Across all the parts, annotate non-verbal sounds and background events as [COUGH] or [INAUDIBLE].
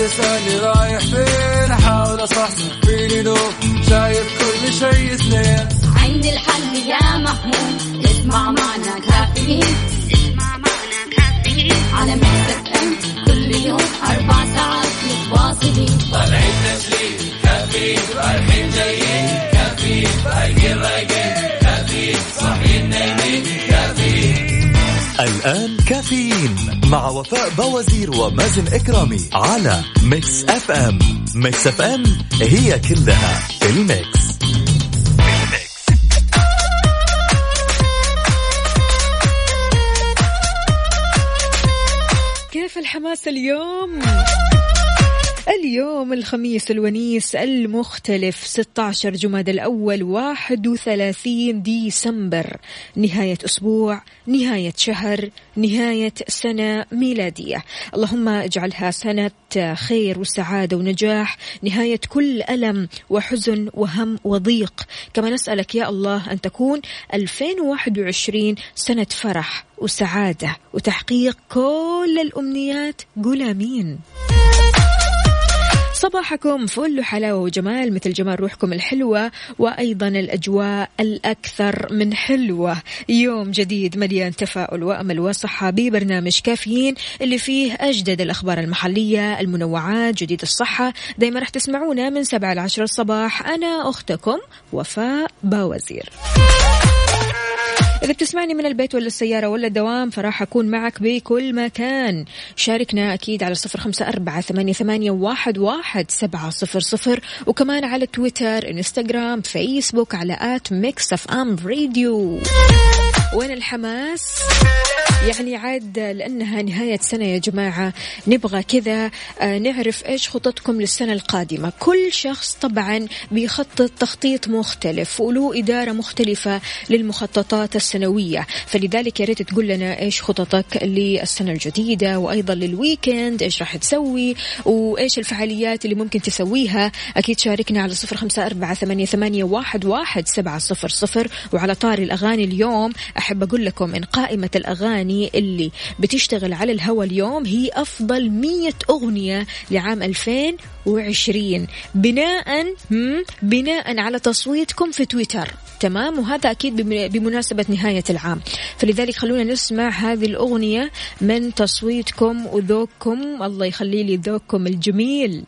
تسألني رايح فين. أحاول أصحصح فيني لو شايف كل شيء اثنين. عندي الحل يا محمود اسمع معنا كافيين. على مكتب ام كل يوم أربع ساعات متواصلين. طالعين تسليم. كافيين رايحين جايين. كافيين رايقين رايقين كافيين صاحيين نايمين. كافيين الآن كافيين مع وفاء بوازير ومازن إكرامي على Mix FM. Mix FM هي كلها في ال mix. الحماس اليوم؟ اليوم الخميس الونيس المختلف 16 جماد الأول 31 ديسمبر. نهاية أسبوع نهاية شهر نهاية سنة ميلادية. اللهم اجعلها سنة خير وسعادة ونجاح نهاية كل ألم وحزن وهم وضيق. كما نسألك يا الله أن تكون 2021 سنة فرح وسعادة وتحقيق كل الأمنيات. قول آمين. صباحكم فل وحلاوة وجمال مثل جمال روحكم الحلوة وأيضا الأجواء الأكثر من حلوة. يوم جديد مليان تفاؤل وأمل وصحة ببرنامج كافيين اللي فيه أجدد الأخبار المحلية المنوعات جديد الصحة. دايما راح تسمعونا من سبعة لعشرة الصباح. أنا أختكم وفاء باوزير. إذا بتسمعني من البيت ولا السيارة ولا الدوام فراح أكون معك بكل مكان. شاركنا أكيد على صفر خمسة أربعة ثمانية, ثمانية واحد, واحد سبعة صفر صفر. وكمان على تويتر إنستغرام فيسبوك على at Mix FM Radio. وين الحماس؟ يعني عاد لأنها نهاية سنة يا جماعة. نبغى كذا آه، نعرف إيش خططكم للسنة القادمة. كل شخص طبعا بيخطط تخطيط مختلف وله إدارة مختلفة للمخططات السنوية. فلذلك يا ريت تقول لنا إيش خططك للسنة الجديدة وأيضا لل weekend إيش راح تسوي وإيش الفعاليات اللي ممكن تسويها. أكيد شاركنا على صفر خمسة أربعة ثمانية, ثمانية واحد, واحد سبعة صفر صفر. وعلى طاري الأغاني اليوم أحب أقول لكم إن قائمة الأغاني الأغاني اللي بتشتغل على الهوا اليوم هي أفضل مية أغنية لعام 2020 بناء بناء على تصويتكم في تويتر. تمام؟ وهذا أكيد بمناسبة نهاية العام. فلذلك خلونا نسمع هذه الأغنية من تصويتكم وذوقكم. الله يخلي لي ذوقكم الجميل.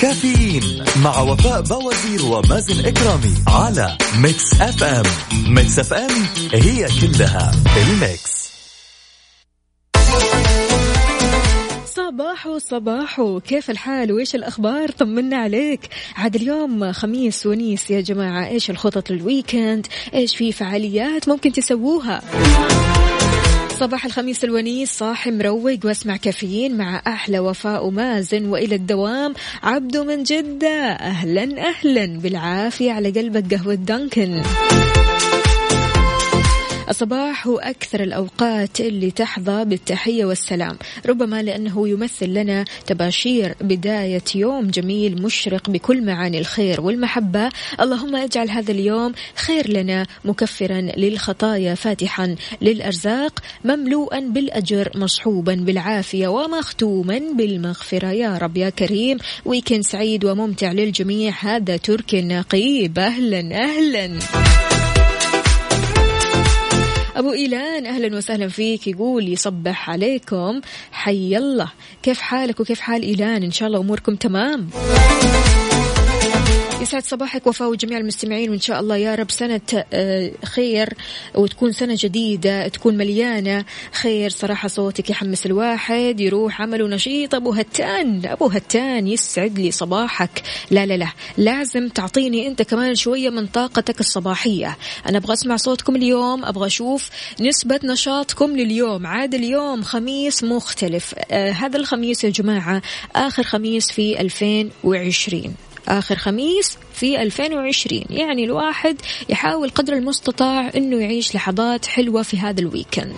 كافيين مع وفاء بوازير ومازن إكرامي على Mix FM. Mix FM هي كلها ال mix. صباحو صباحو كيف الحال؟ وإيش الأخبار؟ طمنا عليك. عاد اليوم خميس ونيس يا جماعة. إيش الخطط لل weekend إيش في فعاليات ممكن تسووها؟ صباح الخميس الونيس صاحي مروق واسمع كافيين مع أحلى وفاء ومازن وإلى الدوام. عبدو من جدة أهلا أهلا بالعافية على قلبك قهوة دانكن. الصباح هو أكثر الأوقات اللي تحظى بالتحية والسلام. ربما لأنه يمثل لنا تباشير بداية يوم جميل مشرق بكل معاني الخير والمحبة. اللهم اجعل هذا اليوم خير لنا مكفرا للخطايا فاتحا للأرزاق مملوءا بالأجر مصحوبا بالعافية ومختوما بالمغفرة. يا رب يا كريم ويكند سعيد وممتع للجميع. هذا تركي النقيب. أهلا أهلا. أبو إيلان أهلا وسهلا فيك. يقول يصبح عليكم. حي الله. كيف حالك وكيف حال إيلان؟ إن شاء الله أموركم تمام. يسعد صباحك وفاء وجميع المستمعين وإن شاء الله يا رب سنة آه، خير وتكون سنة جديدة تكون مليانة خير. صراحة صوتك يحمس الواحد يروح عمله نشيط. أبو هتان أبو هتان يسعد لي صباحك. لا لا لا لازم تعطيني أنت كمان شوية من طاقتك الصباحية. أنا أبغى أسمع صوتكم اليوم أبغى أشوف نسبة نشاطكم لليوم. عاد اليوم خميس مختلف. آه هذا الخميس يا جماعة آخر خميس في 2020 آخر خميس في 2020 يعني الواحد يحاول قدر المستطاع أنه يعيش لحظات حلوة في هذا الويكند.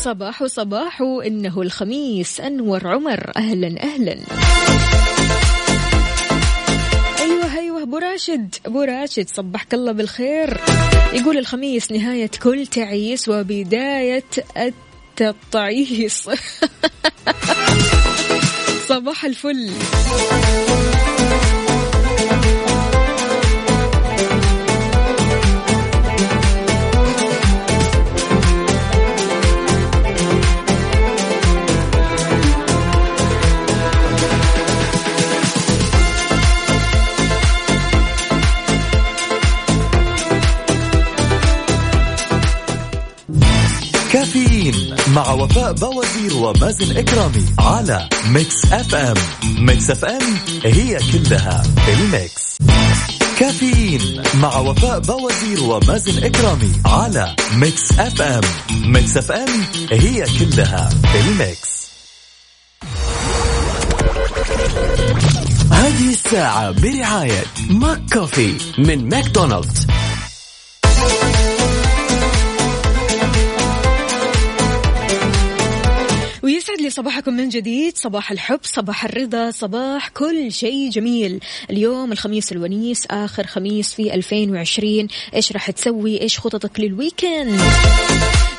صباح صباح إنه الخميس. أنور عمر أهلا أهلا. أيوة أيوة أبو راشد. أبو راشد صبحك الله بالخير. يقول الخميس نهاية كل تعيس وبداية الت... وبدايه التطعيس [LAUGHS] صباح الفل. مع وفاء بوازير ومازن إكرامي على Mix FM Mix FM هي كلها ال mix. كافيين مع وفاء بوازير ومازن إكرامي على Mix FM Mix FM هي كلها ال mix. هذه الساعة برعاية McCoffee من ماكدونالدز. لي صباحكم من جديد. صباح الحب صباح الرضا صباح كل شيء جميل. اليوم الخميس الونيس آخر خميس في 2020 إيش راح تسوي؟ إيش خططك للويكند؟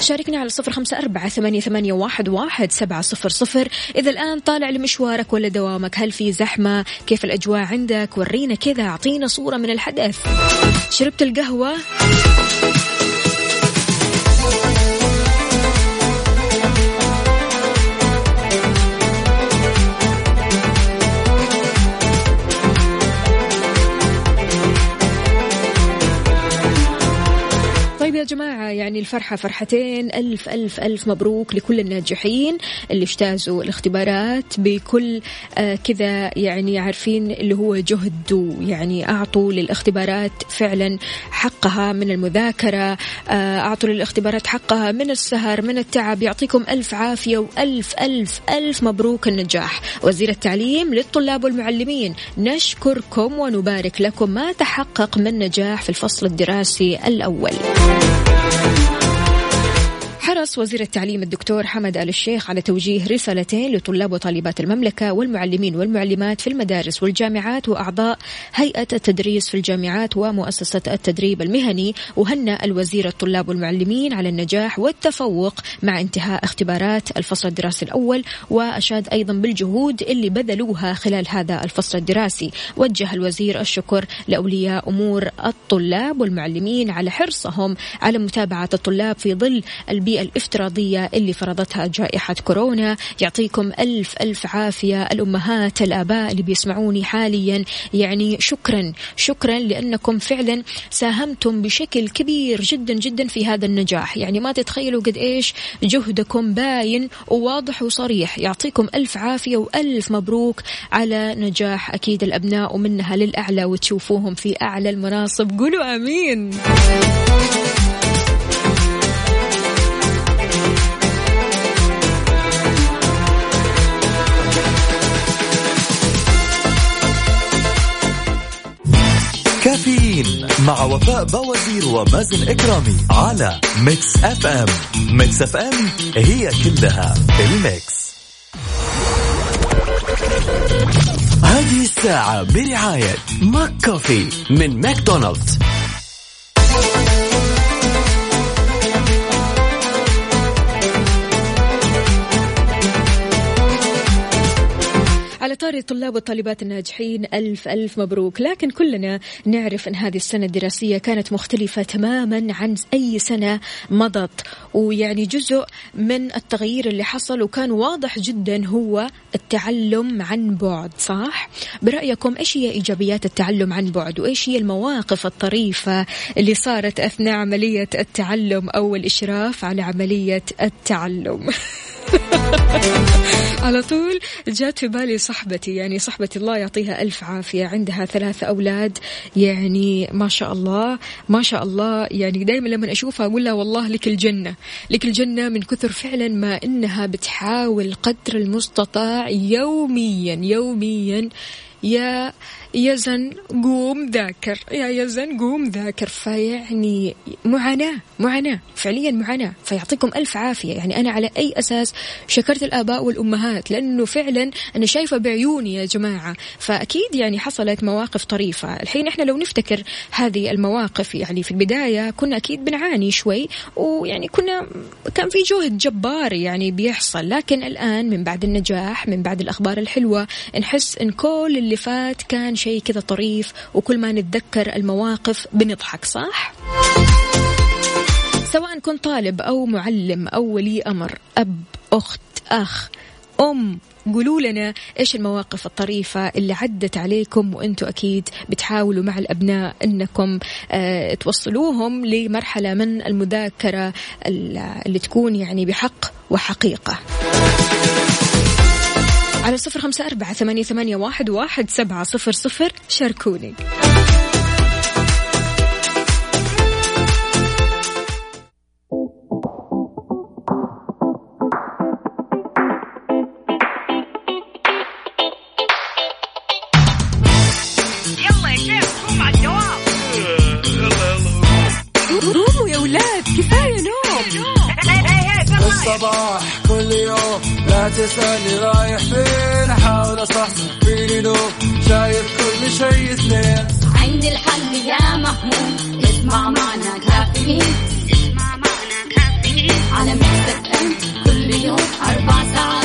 شاركنا على صفر خمسة أربعة ثمانية, ثمانية واحد, واحد سبعة صفر صفر. إذا الآن طالع لمشوارك ولا دوامك هل في زحمة؟ كيف الأجواء عندك؟ ورينا كذا أعطينا صورة من الحدث. شربت القهوة؟ جماعة يعني الفرحة فرحتين ألف ألف ألف مبروك لكل الناجحين اللي اجتازوا الاختبارات بكل آه كذا يعني عارفين اللي هو جهد ويعني أعطوا للاختبارات فعلا حقها من المذاكرة آه أعطوا للاختبارات حقها من السهر من التعب يعطيكم ألف عافية وألف ألف ألف مبروك النجاح. وزير التعليم للطلاب والمعلمين نشكركم ونبارك لكم ما تحقق من نجاح في الفصل الدراسي الأول. Thank you. حرص وزير التعليم الدكتور حمد آل الشيخ على توجيه رسالتين لطلاب وطالبات المملكة والمعلمين والمعلمات في المدارس والجامعات وأعضاء هيئة التدريس في الجامعات ومؤسسة التدريب المهني وهنأ الوزير الطلاب والمعلمين على النجاح والتفوق مع انتهاء اختبارات الفصل الدراسي الأول وأشاد أيضا بالجهود اللي بذلوها خلال هذا الفصل الدراسي. وجه الوزير الشكر لأولياء أمور الطلاب والمعلمين على حرصهم على متابعة الطلاب في ظل البيئة الافتراضية اللي فرضتها جائحة كورونا. يعطيكم ألف ألف عافية. الأمهات الآباء اللي بيسمعوني حاليا يعني شكرا. شكرا لأنكم فعلا ساهمتم بشكل كبير جدا جدا في هذا النجاح. يعني ما تتخيلوا قد إيش جهدكم باين وواضح وصريح. يعطيكم ألف عافية وألف مبروك على نجاح أكيد الأبناء ومنها للأعلى وتشوفوهم في أعلى المناصب. قولوا آمين. مع وفاء باوزير ومازن إكرامي على Mix FM Mix FM هي كلها ال mix. هذه الساعة برعاية ماك كوفي من ماكدونالدز. طاري الطلاب والطالبات الناجحين ألف ألف مبروك. لكن كلنا نعرف أن هذه السنة الدراسية كانت مختلفة تماما عن أي سنة مضت. ويعني جزء من التغيير اللي حصل وكان واضح جدا هو التعلم عن بعد صح؟ برأيكم إيش هي إيجابيات التعلم عن بعد؟ وإيش هي المواقف الطريفة اللي صارت أثناء عملية التعلم أو الإشراف على عملية التعلم؟ [LAUGHS] [LAUGHS] على طول جات في بالي صاحبتي يعني صاحبتي الله يعطيها ألف عافية عندها ثلاثة أولاد يعني ما شاء الله ما شاء الله يعني دائما لما أشوفها أقول لها والله لك الجنة لك الجنة من كثر فعلا ما إنها بتحاول قدر المستطاع يوميا يوميا يا يزن قوم ذاكر يا يزن قوم ذاكر فيعني معاناة معاناة فعليا معاناة فيعطيكم ألف عافية. يعني أنا على أي أساس شكرت الآباء والأمهات لأنه فعلا أنا شايفة بعيوني يا جماعة. فأكيد يعني حصلت مواقف طريفة. الحين إحنا لو نفتكر هذه المواقف يعني في البداية كنا أكيد بنعاني شوي ويعني كنا كان في جهد جبار يعني بيحصل. لكن الآن من بعد النجاح من بعد الأخبار الحلوة نحس إن كل اللي فات كان شيء كذا طريف وكل ما نتذكر المواقف بنضحك صح؟ سواء كنت طالب أو معلم أو ولي أمر أب أخت أخ أم قولوا لنا إيش المواقف الطريفة اللي عدت عليكم وأنتم أكيد بتحاولوا مع الأبناء أنكم آه توصلوهم لمرحلة من المذاكرة اللي تكون يعني بحق وحقيقة على صفر خمسة أربعة ثمانية, ثمانية واحد, واحد سبعة صفر صفر. شاركوني. الصباح كل يوم. لا تسألني رايح فين أحاول أصحصح فيني لو شايف كل شيء سنين عندي الحل يا محمود اسمع معنا كافيين. اسمع معنا كافيين. على مكتب كل يوم أربع ساعات.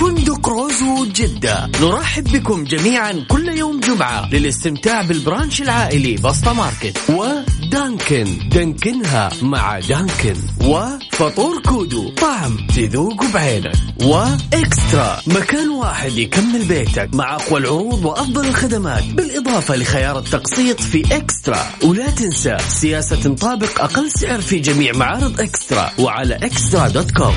فندق روزوود جدة. نرحب بكم جميعا كل يوم جمعة للاستمتاع بال brunch العائلي بسطة ماركت ودانكن دانكنها مع دانكن. وفطور كودو طعم تذوق بعينك. وإكسترا مكان واحد يكمل بيتك مع أقوى العروض وأفضل الخدمات. بالإضافة لخيار التقسيط في إكسترا. ولا تنسى سياسة تنطابق أقل سعر في جميع معارض إكسترا وعلى إكسترا دوت كوم.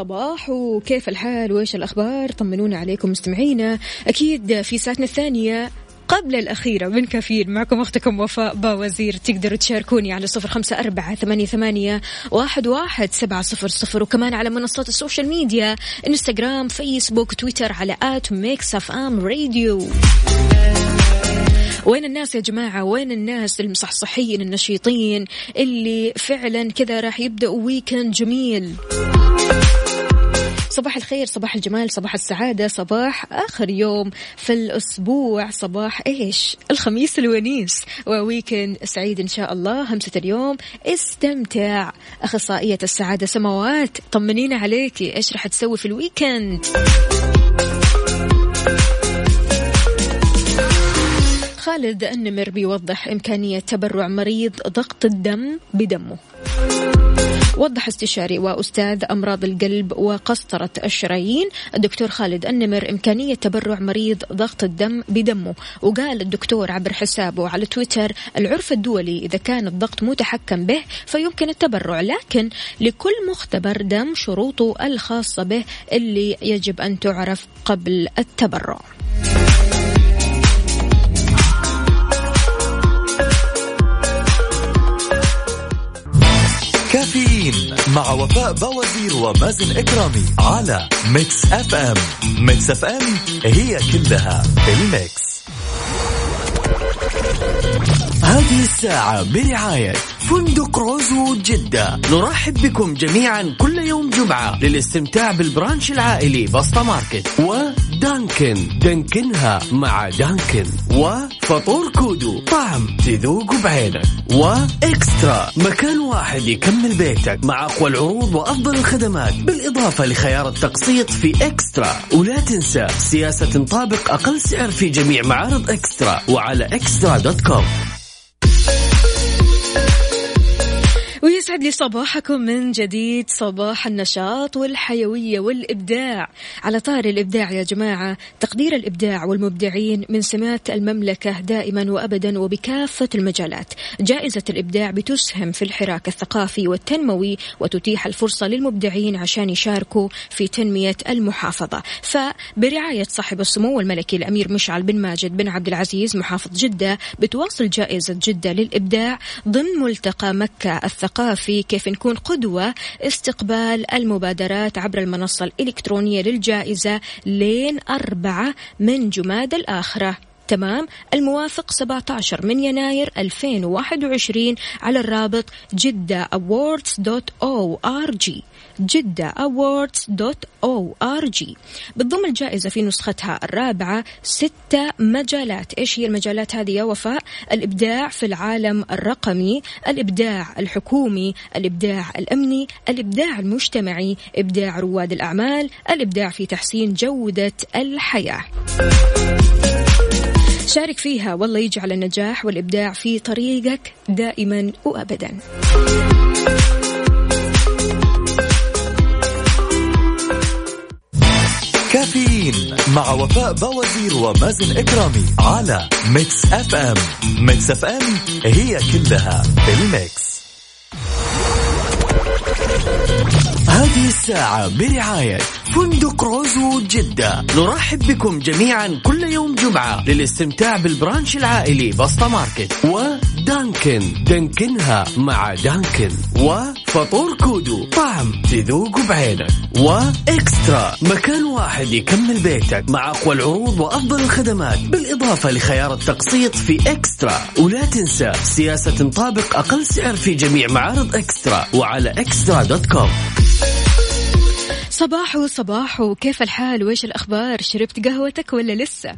الصباح وكيف الحال وإيش الأخبار؟ طمنونا عليكم مستمعينا. أكيد في ساعتنا الثانية قبل الأخيرة من كافيين معكم أختكم وفاء باوزير تقدروا تشاركوني على صفر خمسة أربعة ثمانية, ثمانية واحد, واحد سبعة صفر صفر. وكمان على منصات ال social media إنستغرام فيسبوك تويتر على at Mix FM Radio. وين الناس يا جماعة؟ وين الناس المصحصحين النشيطين اللي فعلا كذا راح يبدأوا weekend جميل؟ صباح الخير صباح الجمال صباح السعادة صباح آخر يوم في الأسبوع. صباح إيش؟ الخميس الونيس. و weekend سعيد إن شاء الله. همسة اليوم استمتع. أخصائية السعادة سماوات طمنينا عليكي. إيش راح تسوي في ال weekend خالد النمر بيوضح إمكانية تبرع مريض ضغط الدم بدمه. وضح استشاري وأستاذ أمراض القلب وقسطرة الشرايين الدكتور خالد النمر إمكانية تبرع مريض ضغط الدم بدمه. وقال الدكتور عبر حسابه على تويتر العرف الدولي إذا كان الضغط متحكم به فيمكن التبرع لكن لكل مختبر دم شروطه الخاصة به اللي يجب أن تعرف قبل التبرع. مع وفاء باوزير ومازن إكرامي على Mix FM. Mix FM هي كلها ال mix. هذه الساعة برعاية فندق روزوود جدة. نرحب بكم جميعا كل يوم جمعة للاستمتاع بال brunch العائلي بسطة ماركت. ودانكن. دانكنها مع دانكن. وفطور كودو. طعم تذوق بعينك. وإكسترا. مكان واحد يكمل بيتك مع أقوى العروض وأفضل الخدمات. بالإضافة لخيار التقسيط في إكسترا. ولا تنسى سياسة تنطابق أقل سعر في جميع معارض إكسترا. وعلى إكسترا دوت كوم. ويسعد لي صباحكم من جديد صباح النشاط والحيوية والإبداع. على طار الإبداع يا جماعة تقدير الإبداع والمبدعين من سمات المملكة دائما وأبدا وبكافة المجالات. جائزة الإبداع بتسهم في الحراك الثقافي والتنموي وتتيح الفرصة للمبدعين عشان يشاركوا في تنمية المحافظة. فبرعاية صاحب السمو الملكي الأمير مشعل بن ماجد بن عبد العزيز محافظ جدة بتواصل جائزة جدة للإبداع ضمن ملتقى مكة الثقافي الثقافي كيف نكون قدوة استقبال المبادرات عبر المنصة الإلكترونية للجائزة لين أربعة من جماد الآخرة. تمام؟ الموافق 17 من يناير 2021 على الرابط جدة awards.org جدة awards.org بتضم الجائزة في نسختها الرابعة ستة مجالات. إيش هي المجالات هذه يا وفاء؟ الإبداع في العالم الرقمي الإبداع الحكومي الإبداع الأمني الإبداع المجتمعي إبداع رواد الأعمال الإبداع في تحسين جودة الحياة. شارك فيها والله يجعل النجاح والإبداع في طريقك دائما وأبدا. كافيين مع وفاء باوزير ومازن إكرامي على Mix FM. Mix FM هي كلها ال mix. هذه الساعة برعاية فندق روزوود جدة. نرحب بكم جميعا كل يوم جمعة للاستمتاع بال brunch العائلي بسطة ماركت ودانكن دانكنها مع دانكن وفطور كودو. طعم تذوق بعينك. وإكسترا مكان واحد يكمل بيتك مع أقوى العروض وأفضل الخدمات. بالإضافة لخيار التقسيط في إكسترا. ولا تنسى سياسة تطابق أقل سعر في جميع معارض إكسترا وعلى إكسترا dot com. صباحو صباحو كيف الحال؟ وإيش الأخبار؟ شربت قهوتك ولا لسه؟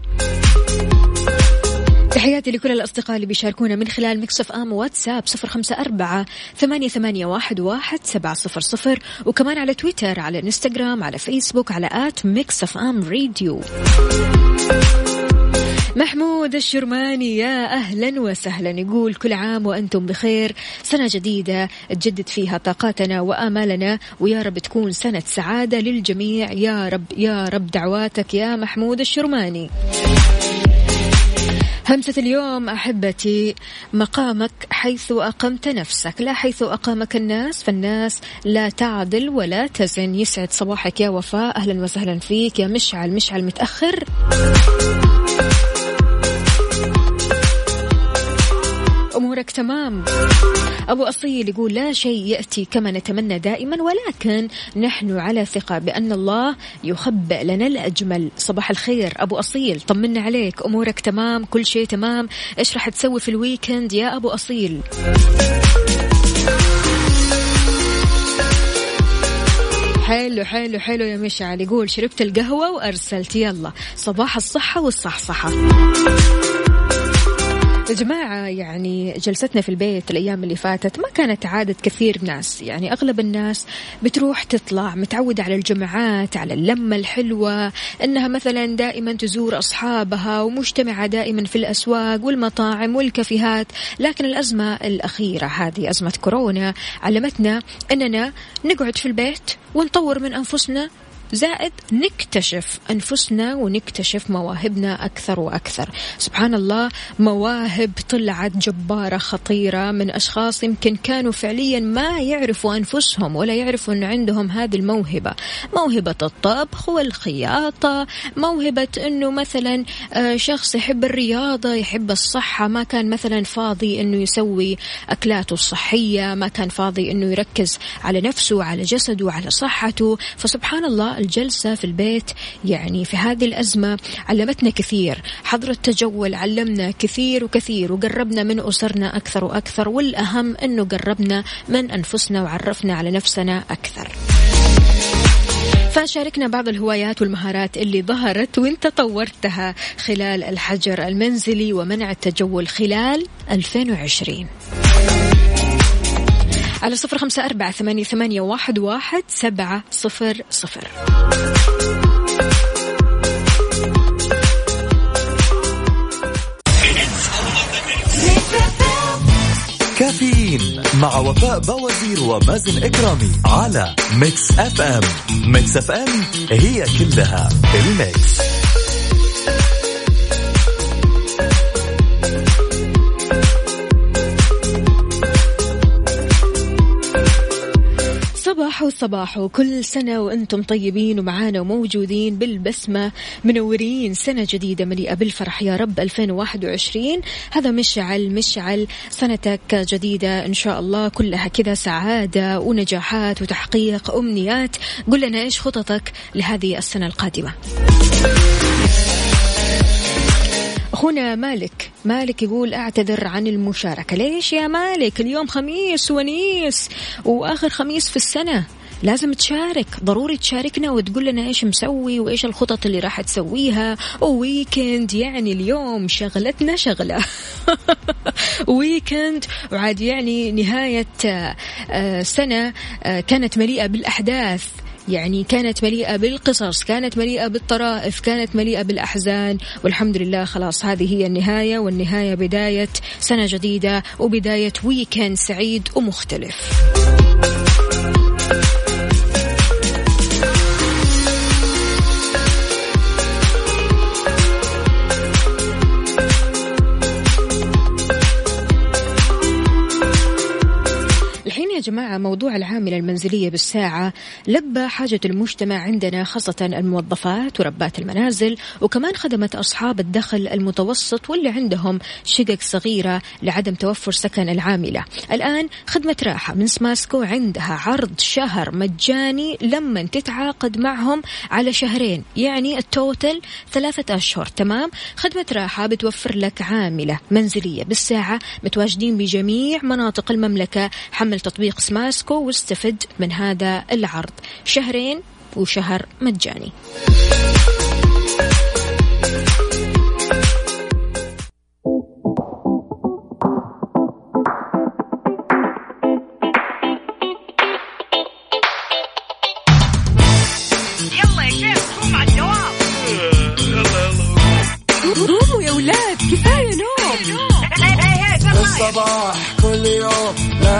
تحياتي لكل الأصدقاء اللي بيشاركونا من خلال Mix FM واتساب صفر خمسة أربعة ثمانية, ثمانية واحد, واحد سبعة صفر صفر وكمان على تويتر على إنستغرام على فيسبوك على at Mix FM Radio. محمود الشرماني يا أهلا وسهلا. يقول كل عام وأنتم بخير. سنة جديدة تجدد فيها طاقاتنا وآمالنا. ويا رب تكون سنة سعادة للجميع. يا رب يا رب دعواتك يا محمود الشرماني. همسة اليوم أحبتي مقامك حيث أقمت نفسك. لا حيث أقامك الناس فالناس لا تعدل ولا تزن. يسعد صباحك يا وفاء. أهلا وسهلا فيك يا مشعل. مشعل متأخر. أمورك تمام. أبو أصيل يقول لا شيء يأتي كما نتمنى دائما ولكن نحن على ثقة بأن الله يخبئ لنا الأجمل. صباح الخير أبو أصيل طمنا عليك أمورك تمام كل شيء تمام. إيش راح تسوي في الويكند يا أبو أصيل حلو حلو حلو يا مشعل. يقول شربت القهوة وأرسلت يلا. صباح الصحة والصحصحة. يا جماعة يعني جلستنا في البيت الأيام اللي فاتت ما كانت عادة كثير ناس. يعني أغلب الناس بتروح تطلع متعودة على الجمعات على اللمة الحلوة أنها مثلا دائما تزور أصحابها ومجتمعة دائما في الأسواق والمطاعم والكافيهات. لكن الأزمة الأخيرة هذه أزمة كورونا علمتنا أننا نقعد في البيت ونطور من أنفسنا زائد نكتشف أنفسنا ونكتشف مواهبنا أكثر وأكثر. سبحان الله مواهب طلعت جبارة خطيرة من أشخاص يمكن كانوا فعليا ما يعرفوا أنفسهم ولا يعرفوا أن عندهم هذه الموهبة. موهبة الطبخ والخياطة موهبة أنه مثلا آه، شخص يحب الرياضة يحب الصحة. ما كان مثلا فاضي أنه يسوي أكلاته الصحية. ما كان فاضي أنه يركز على نفسه على جسده على صحته. فسبحان الله الجلسة في البيت. يعني في هذه الأزمة علمتنا كثير حظر التجول علمنا كثير وكثير وقربنا من أسرنا أكثر وأكثر والأهم أنه قربنا من أنفسنا وعرفنا على نفسنا أكثر. فشاركنا بعض الهوايات والمهارات اللي ظهرت وانت طورتها خلال الحجر المنزلي ومنع التجول خلال 2020 على صفر خمسة أربعة ثمانية, ثمانية واحد, واحد سبعة صفر صفر. كافيين مع وفاء باوزير ومازن إكرامي على Mix FM. Mix FM هي كلها ال mix. صباحو صباحو كل سنة وأنتم طيبين ومعانا وموجودين بالبسمة منورين سنة جديدة مليئة بالفرح يا رب 2021 هذا مشعل مشعل سنتك جديدة إن شاء الله كلها كذا سعادة ونجاحات وتحقيق أمنيات. قل لنا إيش خططك لهذه السنة القادمة. أخونا مالك. مالك يقول أعتذر عن المشاركة. ليش يا مالك؟ اليوم خميس ونيس وآخر خميس في السنة. لازم تشارك. ضروري تشاركنا وتقول لنا إيش مسوي وإيش الخطط اللي راح تسويها. ويكند يعني اليوم شغلتنا شغلة. [LAUGHS] ويكند وعاد يعني نهاية آه، سنة آه، كانت مليئة بالأحداث. يعني كانت مليئة بالقصص كانت مليئة بالطرائف كانت مليئة بالأحزان والحمد لله خلاص هذه هي النهاية والنهاية بداية سنة جديدة وبداية ويكند سعيد ومختلف. جماعة موضوع العاملة المنزلية بالساعة لبى حاجة المجتمع عندنا خاصة الموظفات وربات المنازل وكمان خدمة أصحاب الدخل المتوسط واللي عندهم شقق صغيرة لعدم توفر سكن العاملة. الآن خدمة راحة من سماسكو عندها عرض شهر مجاني لما تتعاقد معهم على شهرين يعني التوتل ثلاثة أشهر. تمام؟ خدمة راحة بتوفر لك عاملة منزلية بالساعة متواجدين بجميع مناطق المملكة حمل تطبيق تطبيق سماسكو واستفد من هذا العرض. شهرين وشهر مجاني.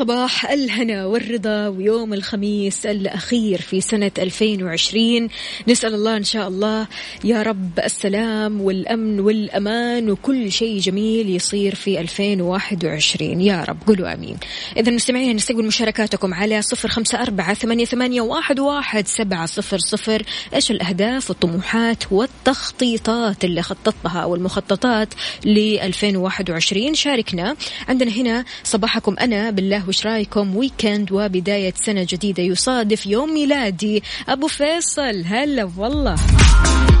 صباح الهنا والرضا ويوم الخميس الأخير في سنة 2020 نسأل الله إن شاء الله يا رب السلام والأمن والأمان وكل شيء جميل يصير في 2021 يا رب قولوا أمين. إذا مستمعين نستقبل مشاركاتكم على صفر خمسة أربعة ثمانية, واحد سبعة صفر صفر. إيش الأهداف والطموحات والتخطيطات اللي خططتها أو المخططات ل 2021 شاركنا. عندنا هنا صباحكم أنا بالله وش رايكم ويكند وبداية سنة جديدة يصادف يوم ميلادي. أبو فيصل هلا والله.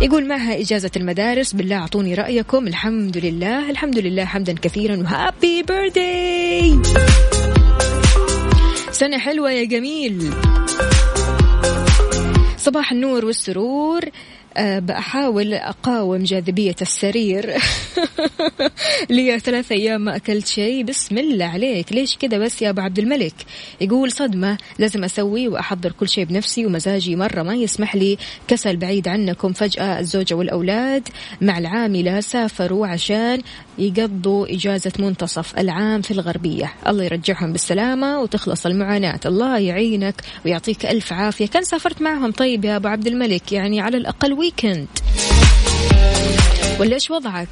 يقول معها إجازة المدارس؟ بالله أعطوني رأيكم. الحمد لله الحمد لله حمدا كثيرا وهابي بيرثدي سنة حلوة يا جميل. صباح النور والسرور. بحاول أقاوم جاذبية السرير. [LAUGHS] لي ثلاث أيام ما أكلت شيء. بسم الله عليك. ليش كذا بس يا أبو عبد الملك؟ يقول صدمة. لازم أسوي وأحضر كل شيء بنفسي ومزاجي مرة ما يسمح لي. كسل بعيد عنكم. فجأة الزوجة والأولاد مع العاملة سافروا عشان يقضوا إجازة منتصف العام في الغربية. الله يرجعهم بالسلامة وتخلص المعاناة. الله يعينك ويعطيك ألف عافية. كان سافرت معهم طيب يا أبو عبد الملك؟ يعني على الأقل ويكند ولا إيش وضعك؟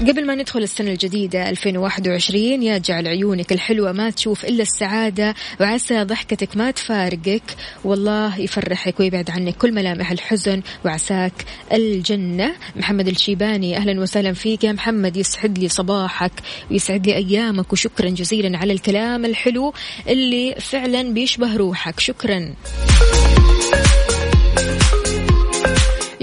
قبل ما ندخل السنة الجديدة 2021 يا جعل عيونك الحلوة ما تشوف إلا السعادة وعسى ضحكتك ما تفارقك. والله يفرحك ويبعد عنك كل ملامح الحزن وعساك الجنة. محمد الشيباني أهلا وسهلا فيك. يا محمد يسعد لي صباحك ويسعد لي أيامك وشكرا جزيلا على الكلام الحلو اللي فعلا بيشبه روحك. شكرا.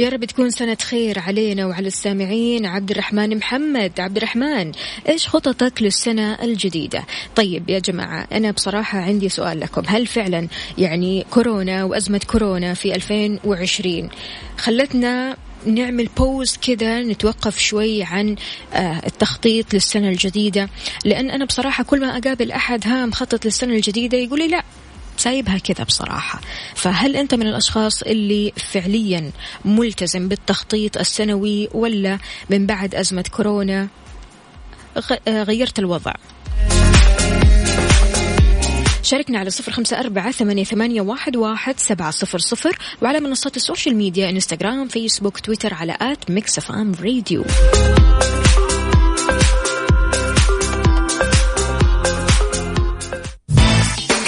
يا رب تكون سنة خير علينا وعلى السامعين. عبد الرحمن محمد عبد الرحمن إيش خططك للسنة الجديدة؟ طيب يا جماعة أنا بصراحة عندي سؤال لكم. هل فعلا يعني كورونا وأزمة كورونا في 2020 خلتنا نعمل بوز كذا نتوقف شوي عن آه، التخطيط للسنة الجديدة؟ لأن أنا بصراحة كل ما أقابل أحد ها مخطط للسنة الجديدة يقول لي لا سايبها كذا بصراحة. فهل أنت من الأشخاص اللي فعليا ملتزم بالتخطيط السنوي ولا من بعد أزمة كورونا غيرت الوضع؟ شاركنا على صفر خمسة أربعة ثمانية, واحد, سبعة صفر صفر وعلى منصات ال social media إنستغرام فيسبوك تويتر على at Mix FM Radio.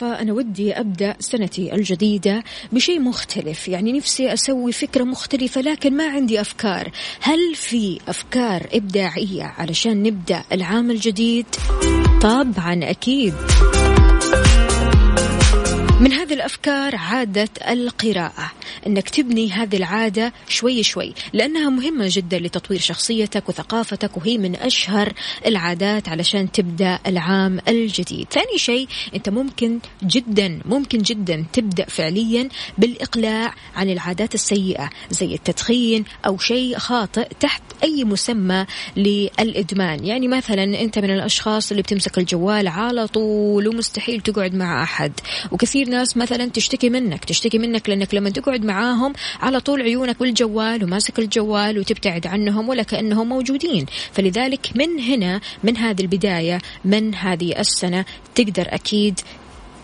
طيب يا وفاء أنا ودي أبدأ سنتي الجديدة بشيء مختلف. يعني نفسي أسوي فكرة مختلفة لكن ما عندي أفكار. هل في أفكار إبداعية علشان نبدأ العام الجديد؟ طبعا أكيد. من هذه الأفكار عاده القراءة. إنك تبني هذه العادة شوي شوي لأنها مهمة جدا لتطوير شخصيتك وثقافتك وهي من أشهر العادات علشان تبدأ العام الجديد. ثاني شيء أنت ممكن جدا ممكن جدا تبدأ فعليا بالإقلاع عن العادات السيئة زي التدخين أو شيء خاطئ تحت أي مسمى للإدمان. يعني مثلا أنت من الأشخاص اللي بتمسك الجوال على طول ومستحيل تقعد مع أحد وكثير ناس مثلا تشتكي منك تشتكي منك لأنك لما تقعد معاهم على طول عيونك بالجوال وماسك الجوال وتبتعد عنهم ولا كأنهم موجودين. فلذلك من هنا من هذه البداية من هذه السنة تقدر أكيد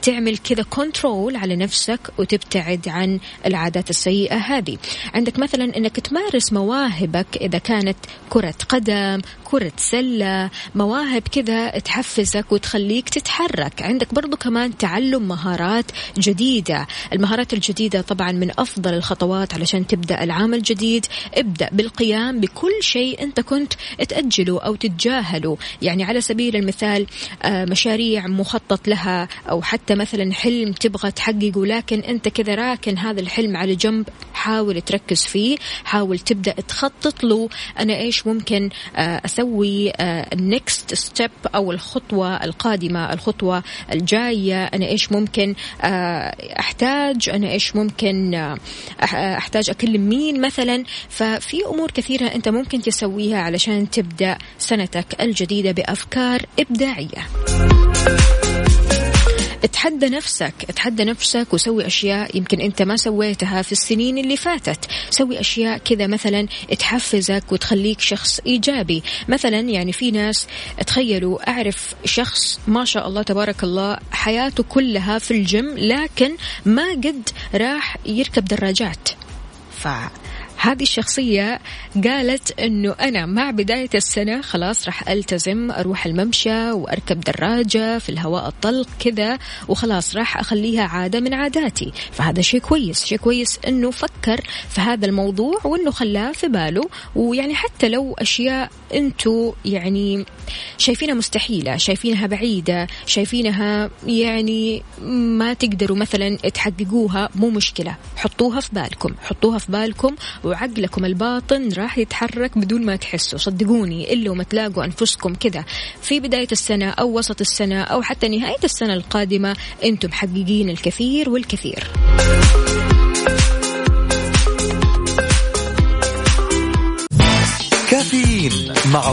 تعمل كذا كنترول على نفسك وتبتعد عن العادات السيئة هذه. عندك مثلا أنك تمارس مواهبك إذا كانت كرة قدم كرة سلة مواهب كذا تحفزك وتخليك تتحرك. عندك برضو كمان تعلم مهارات جديدة. المهارات الجديدة طبعا من أفضل الخطوات علشان تبدأ العام الجديد. ابدأ بالقيام بكل شيء أنت كنت تأجله أو تتجاهله. يعني على سبيل المثال آه، مشاريع مخطط لها أو حتى مثلا حلم تبغى تحققه لكن أنت كذا راكن هذا الحلم على جنب حاول تركز فيه حاول تبدأ تخطط له. أنا إيش ممكن آه، أسوي ال next آه، step أو الخطوة القادمة الخطوة الجاية. أنا إيش ممكن آه، أحتاج أنا إيش ممكن أحتاج أكلم مين مثلا. ففي أمور كثيرة أنت ممكن تسويها علشان تبدأ سنتك الجديدة بأفكار إبداعية. اتحدى نفسك اتحدى نفسك وسوي أشياء يمكن أنت ما سويتها في السنين اللي فاتت. سوي أشياء كذا مثلا تحفزك وتخليك شخص إيجابي. مثلا يعني في ناس تخيلوا أعرف شخص ما شاء الله تبارك الله حياته كلها في الجيم لكن ما قد راح يركب دراجات. هذه الشخصية قالت أنه أنا مع بداية السنة خلاص راح ألتزم أروح الممشى وأركب دراجة في الهواء الطلق كذا وخلاص راح أخليها عادة من عاداتي. فهذا شيء كويس شيء كويس أنه فكر في هذا الموضوع وأنه خلاه في باله. ويعني حتى لو أشياء أنتوا يعني شايفينها مستحيلة شايفينها بعيدة شايفينها يعني ما تقدروا مثلا تحققوها مو مشكلة. حطوها في بالكم حطوها في بالكم وعقلكم الباطن راح يتحرك بدون ما تحسوا. صدقوني إلا وما تلاقوا أنفسكم كذا. في بداية السنة أو وسط السنة أو حتى نهاية السنة القادمة أنتم محققين الكثير والكثير.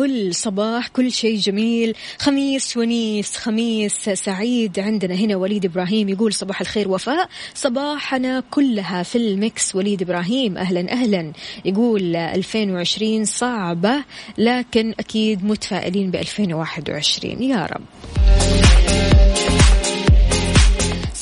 الفل صباح كل شيء جميل. خميس ونيس خميس سعيد عندنا هنا وليد إبراهيم يقول صباح الخير وفاء. صباحنا كلها في المكس وليد إبراهيم أهلا أهلا. يقول 2020 صعبة لكن أكيد متفائلين ب 2021 يا رب.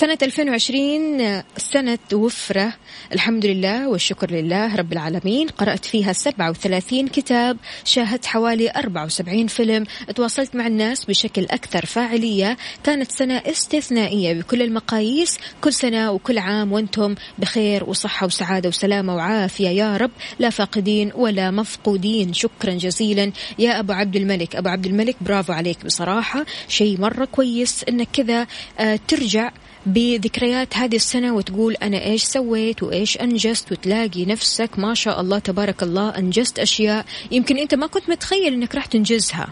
سنة 2020 سنة وفرة. الحمد لله والشكر لله رب العالمين. قرأت فيها 37 كتاب شاهدت حوالي 74 فيلم. تواصلت مع الناس بشكل أكثر فاعلية. كانت سنة استثنائية بكل المقاييس. كل سنة وكل عام وأنتم بخير وصحة وسعادة وسلامة وعافية. يا رب لا فاقدين ولا مفقودين. شكرا جزيلا. يا أبو عبد الملك. أبو عبد الملك برافو عليك بصراحة. شيء مرة كويس أنك كذا آه، ترجع بذكريات هذه السنة وتقول أنا إيش سويت وإيش أنجزت وتلاقي نفسك ما شاء الله تبارك الله أنجزت أشياء يمكن أنت ما كنت متخيل أنك راح تنجزها.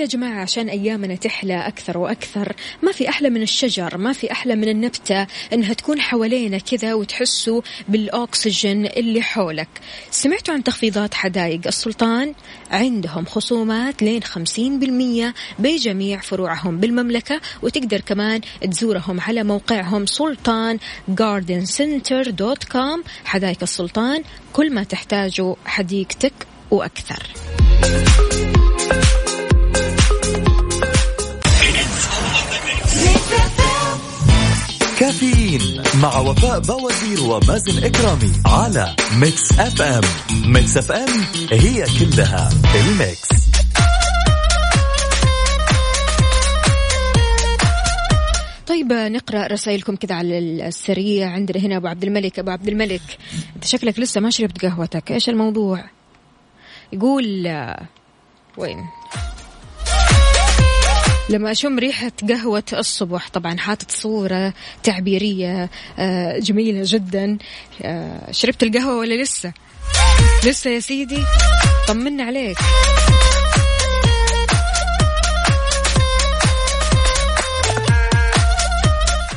طيب يا جماعة عشان أيامنا تحلى أكثر وأكثر ما في أحلى من الشجر ما في أحلى من النبتة أنها تكون حوالينا كذا وتحسوا بالأكسجين اللي حولك. سمعتوا عن تخفيضات حدائق؟ السلطان عندهم خصومات لين 50% بجميع فروعهم بالمملكة وتقدر كمان تزورهم على موقعهم sultan garden center dot com حدائق السلطان كل ما تحتاجه حديقتك وأكثر. كافيين مع وفاء باوزير ومازن إكرامي على Mix FM. Mix FM هي كلها ال Mix. طيب نقرأ رسائلكم كذا على السريع عندنا هنا أبو عبد الملك. أبو عبد الملك أنت شكلك لسه ما شربت قهوتك إيش الموضوع؟ يقول وين؟ لما أشم ريحة قهوة الصبح طبعا حاطط صورة تعبيرية آه، جميلة جدا. آه، شربت القهوة ولا لسه؟ لسه يا سيدي؟ طمنا عليك.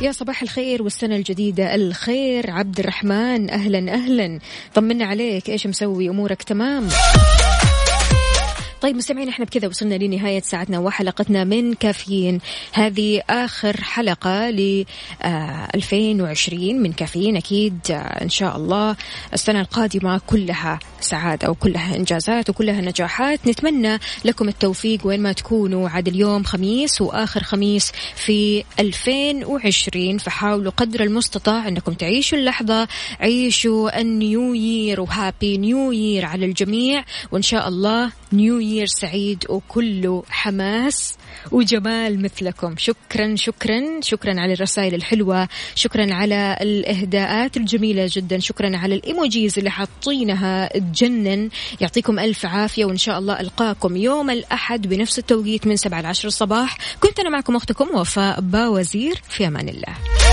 يا صباح الخير والسنة الجديدة الخير. عبد الرحمن أهلا أهلا. طمنا عليك. إيش مسوي؟ أمورك تمام؟ طيب مستمعين إحنا بكذا وصلنا لنهاية ساعتنا وحلقتنا من كافيين. هذه آخر حلقة ل 2020 من كافيين. أكيد آه، إن شاء الله السنة القادمة كلها سعادة وكلها إنجازات وكلها نجاحات. نتمنى لكم التوفيق وين ما تكونوا. عاد اليوم خميس وآخر خميس في 2020 فحاولوا قدر المستطاع أنكم تعيشوا اللحظة. عيشوا ال new year و happy new year على الجميع. وإن شاء الله new year سعيد وكله حماس وجمال مثلكم. شكرا شكرا. شكرا على الرسائل الحلوة. شكرا على الإهداءات الجميلة جدا. شكرا على ال emojis اللي حاطينها تجنن. يعطيكم ألف عافية وإن شاء الله ألقاكم يوم الأحد بنفس التوقيت من سبعة لعشر الصباح. كنت أنا معكم أختكم وفاء باوزير. في أمان الله.